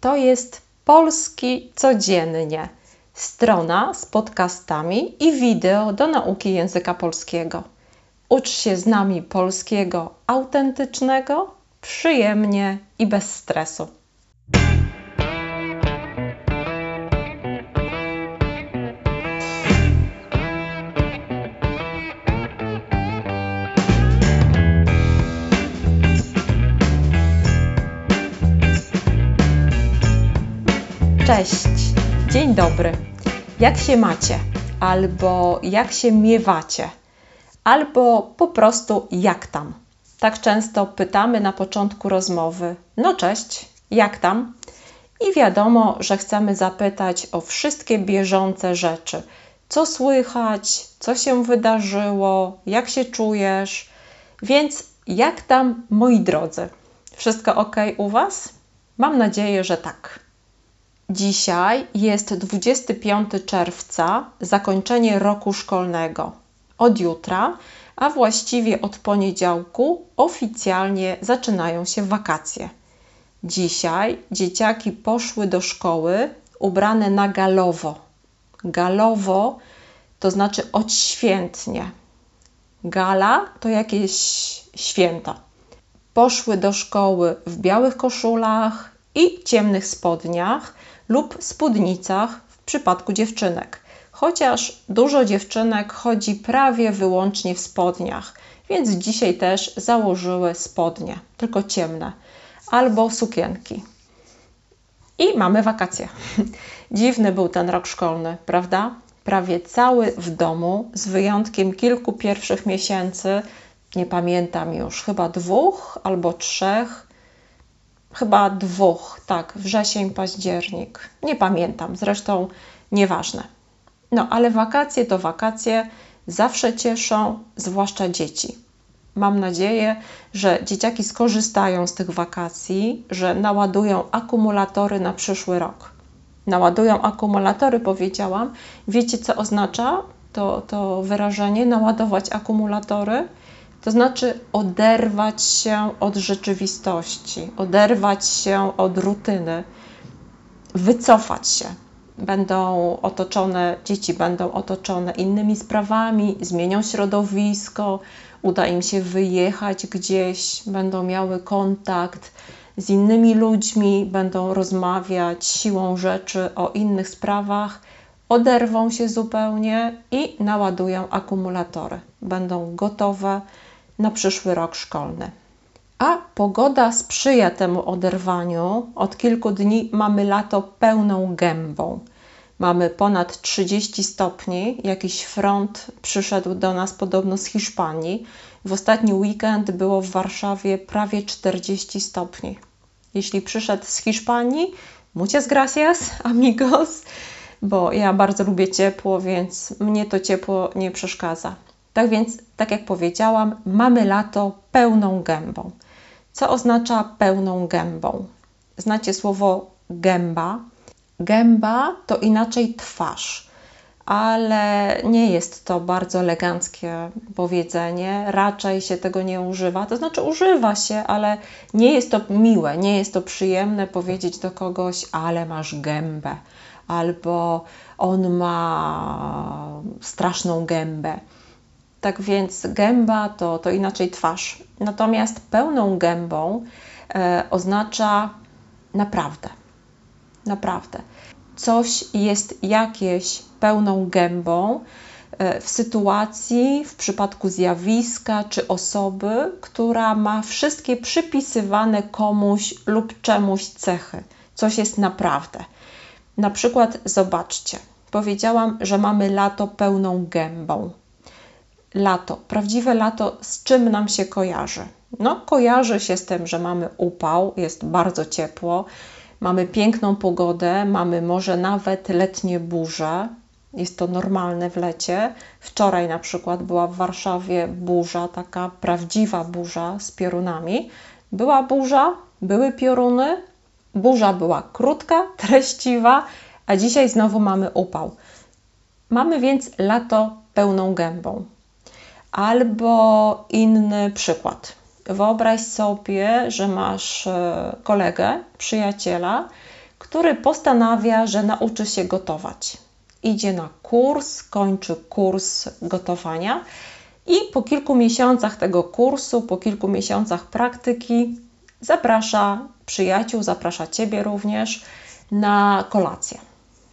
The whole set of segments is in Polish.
To jest Polski Codziennie. Strona z podcastami i wideo do nauki języka polskiego. Ucz się z nami polskiego autentycznego, przyjemnie i bez stresu. Cześć, dzień dobry. Jak się macie? Albo jak się miewacie? Albo po prostu jak tam? Tak często pytamy na początku rozmowy: No cześć, jak tam? I wiadomo, że chcemy zapytać o wszystkie bieżące rzeczy. Co słychać, co się wydarzyło, jak się czujesz? Więc jak tam, moi drodzy? Wszystko ok u Was? Mam nadzieję, że tak. Dzisiaj jest 25 czerwca, zakończenie roku szkolnego. Od jutra, a właściwie od poniedziałku, oficjalnie zaczynają się wakacje. Dzisiaj dzieciaki poszły do szkoły ubrane na galowo. Galowo to znaczy odświętnie. Gala to jakieś święto. Poszły do szkoły w białych koszulach i ciemnych spodniach lub spódnicach w przypadku dziewczynek. Chociaż dużo dziewczynek chodzi prawie wyłącznie w spodniach, więc dzisiaj też założyły spodnie, tylko ciemne, albo sukienki. I mamy wakacje. Dziwny był ten rok szkolny, prawda? Prawie cały w domu, z wyjątkiem kilku pierwszych miesięcy, nie pamiętam już, chyba dwóch albo trzech, chyba dwóch, tak, wrzesień, październik. Nie pamiętam, zresztą nieważne. No, ale wakacje to wakacje zawsze cieszą, zwłaszcza dzieci. Mam nadzieję, że dzieciaki skorzystają z tych wakacji, że naładują akumulatory na przyszły rok. Naładują akumulatory, powiedziałam. Wiecie, co oznacza to, to wyrażenie naładować akumulatory? To znaczy oderwać się od rzeczywistości, oderwać się od rutyny, wycofać się. Będą otoczone, dzieci będą otoczone innymi sprawami, zmienią środowisko, uda im się wyjechać gdzieś, będą miały kontakt z innymi ludźmi, będą rozmawiać siłą rzeczy o innych sprawach, oderwą się zupełnie i naładują akumulatory. Będą gotowe na przyszły rok szkolny. A pogoda sprzyja temu oderwaniu. Od kilku dni mamy lato pełną gębą. Mamy ponad 30 stopni. Jakiś front przyszedł do nas podobno z Hiszpanii. W ostatni weekend było w Warszawie prawie 40 stopni. Jeśli przyszedł z Hiszpanii, muchas gracias, amigos, bo ja bardzo lubię ciepło, więc mnie to ciepło nie przeszkadza. Tak więc, tak jak powiedziałam, mamy lato pełną gębą. Co oznacza pełną gębą? Znacie słowo gęba? Gęba to inaczej twarz, ale nie jest to bardzo eleganckie powiedzenie, raczej się tego nie używa. To znaczy, używa się, ale nie jest to miłe, nie jest to przyjemne powiedzieć do kogoś, ale masz gębę, albo on ma straszną gębę. Tak więc gęba to, to inaczej twarz. Natomiast pełną gębą e, oznacza naprawdę. Naprawdę. Coś jest jakieś pełną gębą e, w sytuacji, w przypadku zjawiska czy osoby, która ma wszystkie przypisywane komuś lub czemuś cechy. Coś jest naprawdę. Na przykład, zobaczcie, powiedziałam, że mamy lato pełną gębą lato. Prawdziwe lato z czym nam się kojarzy? No, kojarzy się z tym, że mamy upał, jest bardzo ciepło, mamy piękną pogodę, mamy może nawet letnie burze. Jest to normalne w lecie. Wczoraj na przykład była w Warszawie burza, taka prawdziwa burza z piorunami. Była burza, były pioruny, burza była krótka, treściwa, a dzisiaj znowu mamy upał. Mamy więc lato pełną gębą. Albo inny przykład. Wyobraź sobie, że masz e, kolegę, przyjaciela, który postanawia, że nauczy się gotować. Idzie na kurs, kończy kurs gotowania i po kilku miesiącach tego kursu, po kilku miesiącach praktyki, zaprasza przyjaciół, zaprasza Ciebie również na kolację.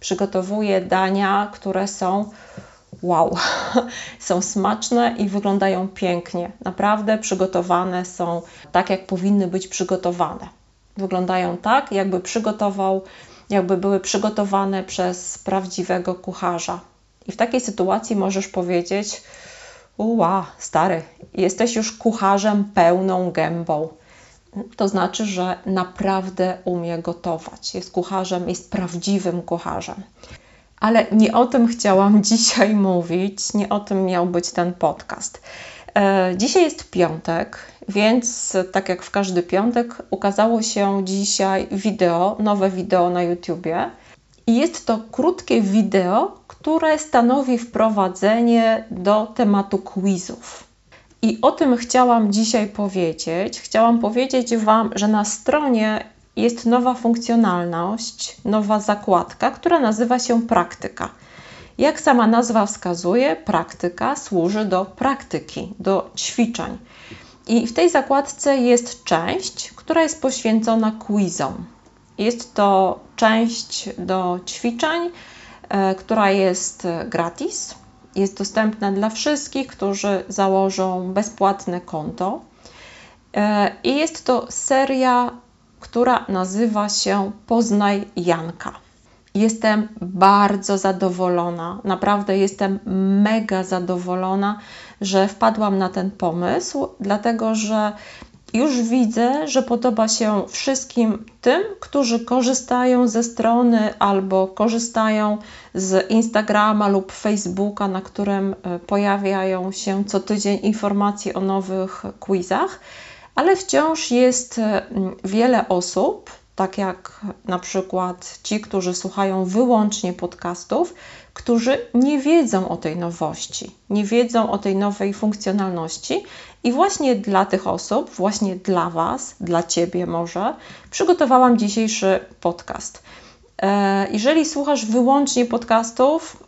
Przygotowuje dania, które są wow, są smaczne i wyglądają pięknie. Naprawdę przygotowane są tak, jak powinny być przygotowane. Wyglądają tak, jakby przygotował, jakby były przygotowane przez prawdziwego kucharza. I w takiej sytuacji możesz powiedzieć: Ua, stary, jesteś już kucharzem pełną gębą. To znaczy, że naprawdę umie gotować. Jest kucharzem, jest prawdziwym kucharzem. Ale nie o tym chciałam dzisiaj mówić, nie o tym miał być ten podcast. E, dzisiaj jest piątek, więc tak jak w każdy piątek, ukazało się dzisiaj wideo, nowe wideo na YouTubie. I jest to krótkie wideo, które stanowi wprowadzenie do tematu quizów. I o tym chciałam dzisiaj powiedzieć. Chciałam powiedzieć Wam, że na stronie jest nowa funkcjonalność, nowa zakładka, która nazywa się praktyka. Jak sama nazwa wskazuje, praktyka służy do praktyki, do ćwiczeń. I w tej zakładce jest część, która jest poświęcona quizom. Jest to część do ćwiczeń, e, która jest gratis. Jest dostępna dla wszystkich, którzy założą bezpłatne konto. E, I jest to seria która nazywa się Poznaj Janka. Jestem bardzo zadowolona, naprawdę jestem mega zadowolona, że wpadłam na ten pomysł, dlatego że już widzę, że podoba się wszystkim tym, którzy korzystają ze strony albo korzystają z Instagrama lub Facebooka, na którym e, pojawiają się co tydzień informacje o nowych quizach ale wciąż jest e, wiele osób, tak jak na przykład ci, którzy słuchają wyłącznie podcastów, którzy nie wiedzą o tej nowości, nie wiedzą o tej nowej funkcjonalności. I właśnie dla tych osób, właśnie dla Was, dla Ciebie może, przygotowałam dzisiejszy podcast. E, jeżeli słuchasz wyłącznie podcastów,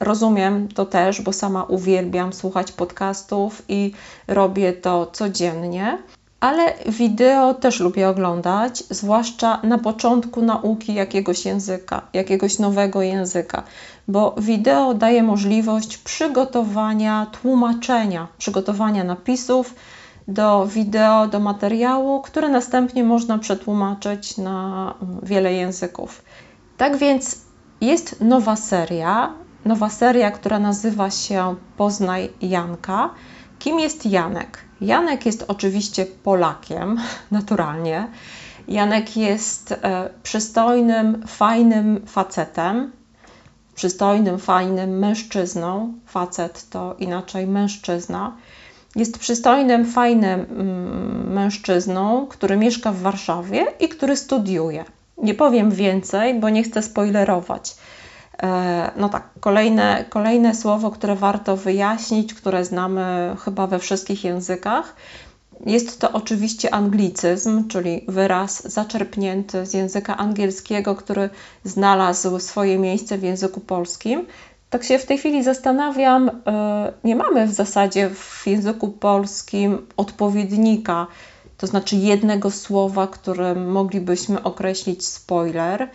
rozumiem to też, bo sama uwielbiam słuchać podcastów i robię to codziennie ale wideo też lubię oglądać, zwłaszcza na początku nauki jakiegoś języka, jakiegoś nowego języka, bo wideo daje możliwość przygotowania, tłumaczenia, przygotowania napisów do wideo, do materiału, które następnie można przetłumaczyć na wiele języków. Tak więc jest nowa seria, nowa seria, która nazywa się Poznaj Janka. Kim jest Janek? Janek jest oczywiście Polakiem, naturalnie. Janek jest e, przystojnym, fajnym facetem, przystojnym, fajnym mężczyzną. Facet to inaczej mężczyzna. Jest przystojnym, fajnym mm, mężczyzną, który mieszka w Warszawie i który studiuje. Nie powiem więcej, bo nie chcę spoilerować. E, no tak, kolejne, kolejne słowo, które warto wyjaśnić, które znamy chyba we wszystkich językach. Jest to oczywiście anglicyzm, czyli wyraz zaczerpnięty z języka angielskiego, który znalazł swoje miejsce w języku polskim. Tak się w tej chwili zastanawiam, e, nie mamy w zasadzie w języku polskim odpowiednika, to znaczy jednego słowa, którym moglibyśmy określić spoiler.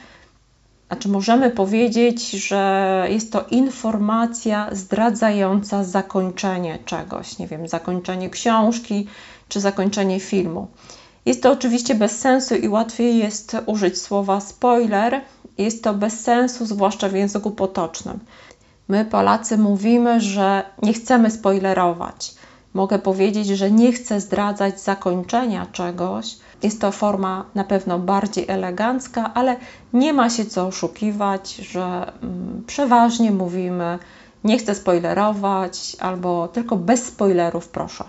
Znaczy, możemy powiedzieć, że jest to informacja zdradzająca zakończenie czegoś, nie wiem, zakończenie książki czy zakończenie filmu. Jest to oczywiście bez sensu i łatwiej jest użyć słowa spoiler. Jest to bez sensu, zwłaszcza w języku potocznym. My, Polacy, mówimy, że nie chcemy spoilerować. Mogę powiedzieć, że nie chcę zdradzać zakończenia czegoś, jest to forma na pewno bardziej elegancka, ale nie ma się co oszukiwać, że mm, przeważnie mówimy nie chcę spoilerować albo tylko bez spoilerów proszę.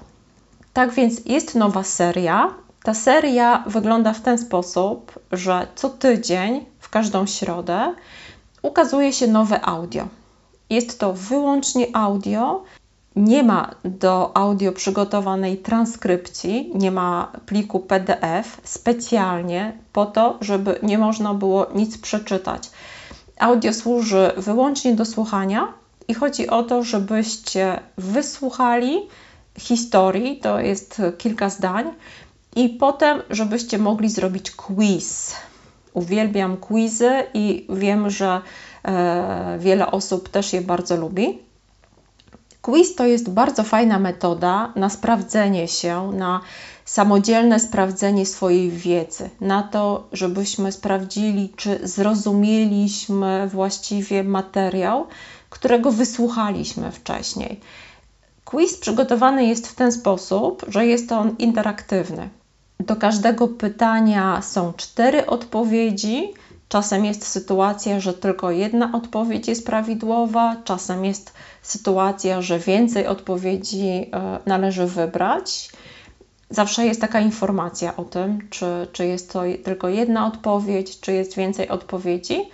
Tak więc jest nowa seria. Ta seria wygląda w ten sposób, że co tydzień, w każdą środę, ukazuje się nowe audio. Jest to wyłącznie audio nie ma do audio przygotowanej transkrypcji, nie ma pliku PDF specjalnie po to, żeby nie można było nic przeczytać. Audio służy wyłącznie do słuchania i chodzi o to, żebyście wysłuchali historii, to jest kilka zdań, i potem, żebyście mogli zrobić quiz. Uwielbiam quizy i wiem, że e, wiele osób też je bardzo lubi. Quiz to jest bardzo fajna metoda na sprawdzenie się, na samodzielne sprawdzenie swojej wiedzy, na to, żebyśmy sprawdzili, czy zrozumieliśmy właściwie materiał, którego wysłuchaliśmy wcześniej. Quiz przygotowany jest w ten sposób, że jest on interaktywny. Do każdego pytania są cztery odpowiedzi. Czasem jest sytuacja, że tylko jedna odpowiedź jest prawidłowa, czasem jest sytuacja, że więcej odpowiedzi e, należy wybrać. Zawsze jest taka informacja o tym, czy, czy jest to tylko jedna odpowiedź, czy jest więcej odpowiedzi.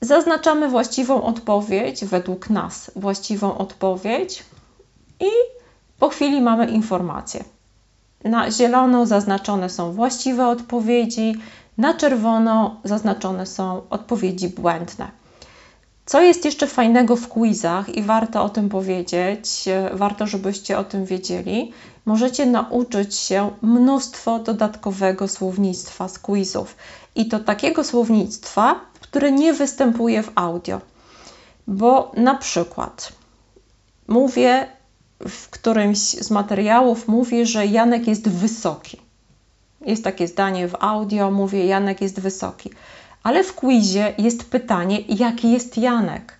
Zaznaczamy właściwą odpowiedź, według nas właściwą odpowiedź, i po chwili mamy informację. Na zielono zaznaczone są właściwe odpowiedzi, na czerwono zaznaczone są odpowiedzi błędne. Co jest jeszcze fajnego w quizach i warto o tym powiedzieć, warto, żebyście o tym wiedzieli, możecie nauczyć się mnóstwo dodatkowego słownictwa z quizów. I to takiego słownictwa, które nie występuje w audio. Bo na przykład mówię w którymś z materiałów mówi, że Janek jest wysoki. Jest takie zdanie w audio, mówię Janek jest wysoki. Ale w quizie jest pytanie, jaki jest Janek?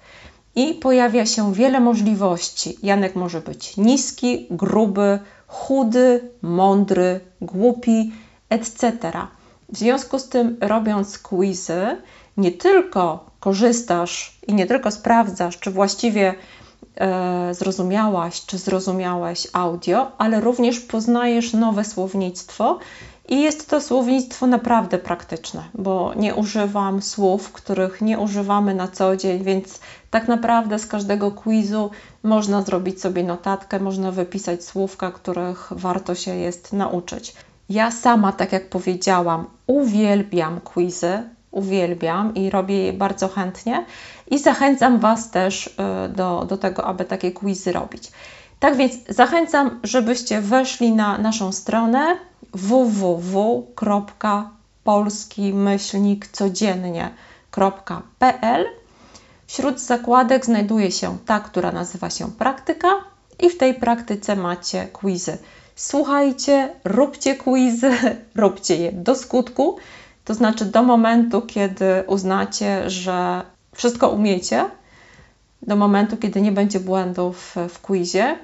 I pojawia się wiele możliwości. Janek może być niski, gruby, chudy, mądry, głupi, etc. W związku z tym, robiąc quizy, nie tylko korzystasz i nie tylko sprawdzasz, czy właściwie e, zrozumiałaś czy zrozumiałeś audio, ale również poznajesz nowe słownictwo i jest to słownictwo naprawdę praktyczne, bo nie używam słów, których nie używamy na co dzień, więc tak naprawdę z każdego quizu można zrobić sobie notatkę, można wypisać słówka, których warto się jest nauczyć. Ja sama, tak jak powiedziałam, uwielbiam quizy, uwielbiam i robię je bardzo chętnie i zachęcam Was też y, do, do tego, aby takie quizy robić. Tak więc zachęcam, żebyście weszli na naszą stronę www.polski-codziennie.pl Wśród zakładek znajduje się ta, która nazywa się praktyka i w tej praktyce macie quizy. Słuchajcie, róbcie quizy, róbcie je do skutku, to znaczy do momentu, kiedy uznacie, że wszystko umiecie, do momentu, kiedy nie będzie błędów w quizie.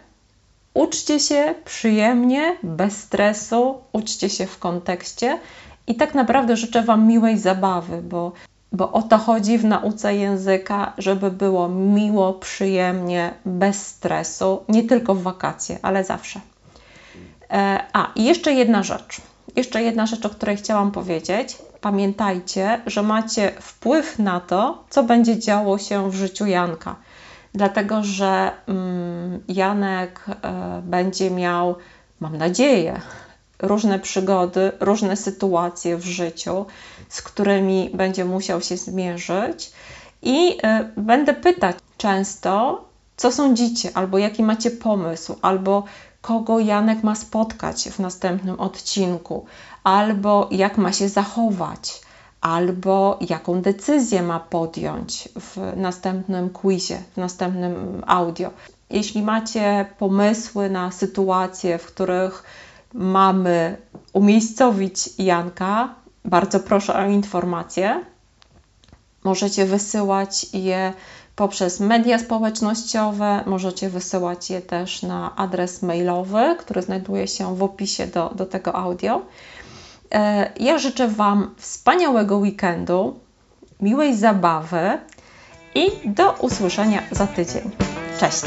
Uczcie się przyjemnie, bez stresu, uczcie się w kontekście i tak naprawdę życzę Wam miłej zabawy, bo, bo o to chodzi w nauce języka, żeby było miło, przyjemnie, bez stresu, nie tylko w wakacje, ale zawsze. E, a, i jeszcze jedna rzecz. Jeszcze jedna rzecz, o której chciałam powiedzieć. Pamiętajcie, że macie wpływ na to, co będzie działo się w życiu Janka. Dlatego, że mm, Janek e, będzie miał, mam nadzieję, różne przygody, różne sytuacje w życiu, z którymi będzie musiał się zmierzyć. I e, będę pytać często, co sądzicie, albo jaki macie pomysł, albo kogo Janek ma spotkać w następnym odcinku, albo jak ma się zachować, albo jaką decyzję ma podjąć w następnym quizie, w następnym audio. Jeśli macie pomysły na sytuacje, w których mamy umiejscowić Janka, bardzo proszę o informacje. Możecie wysyłać je poprzez media społecznościowe. Możecie wysyłać je też na adres mailowy, który znajduje się w opisie do, do tego audio. E, ja życzę Wam wspaniałego weekendu, miłej zabawy i do usłyszenia za tydzień. Cześć!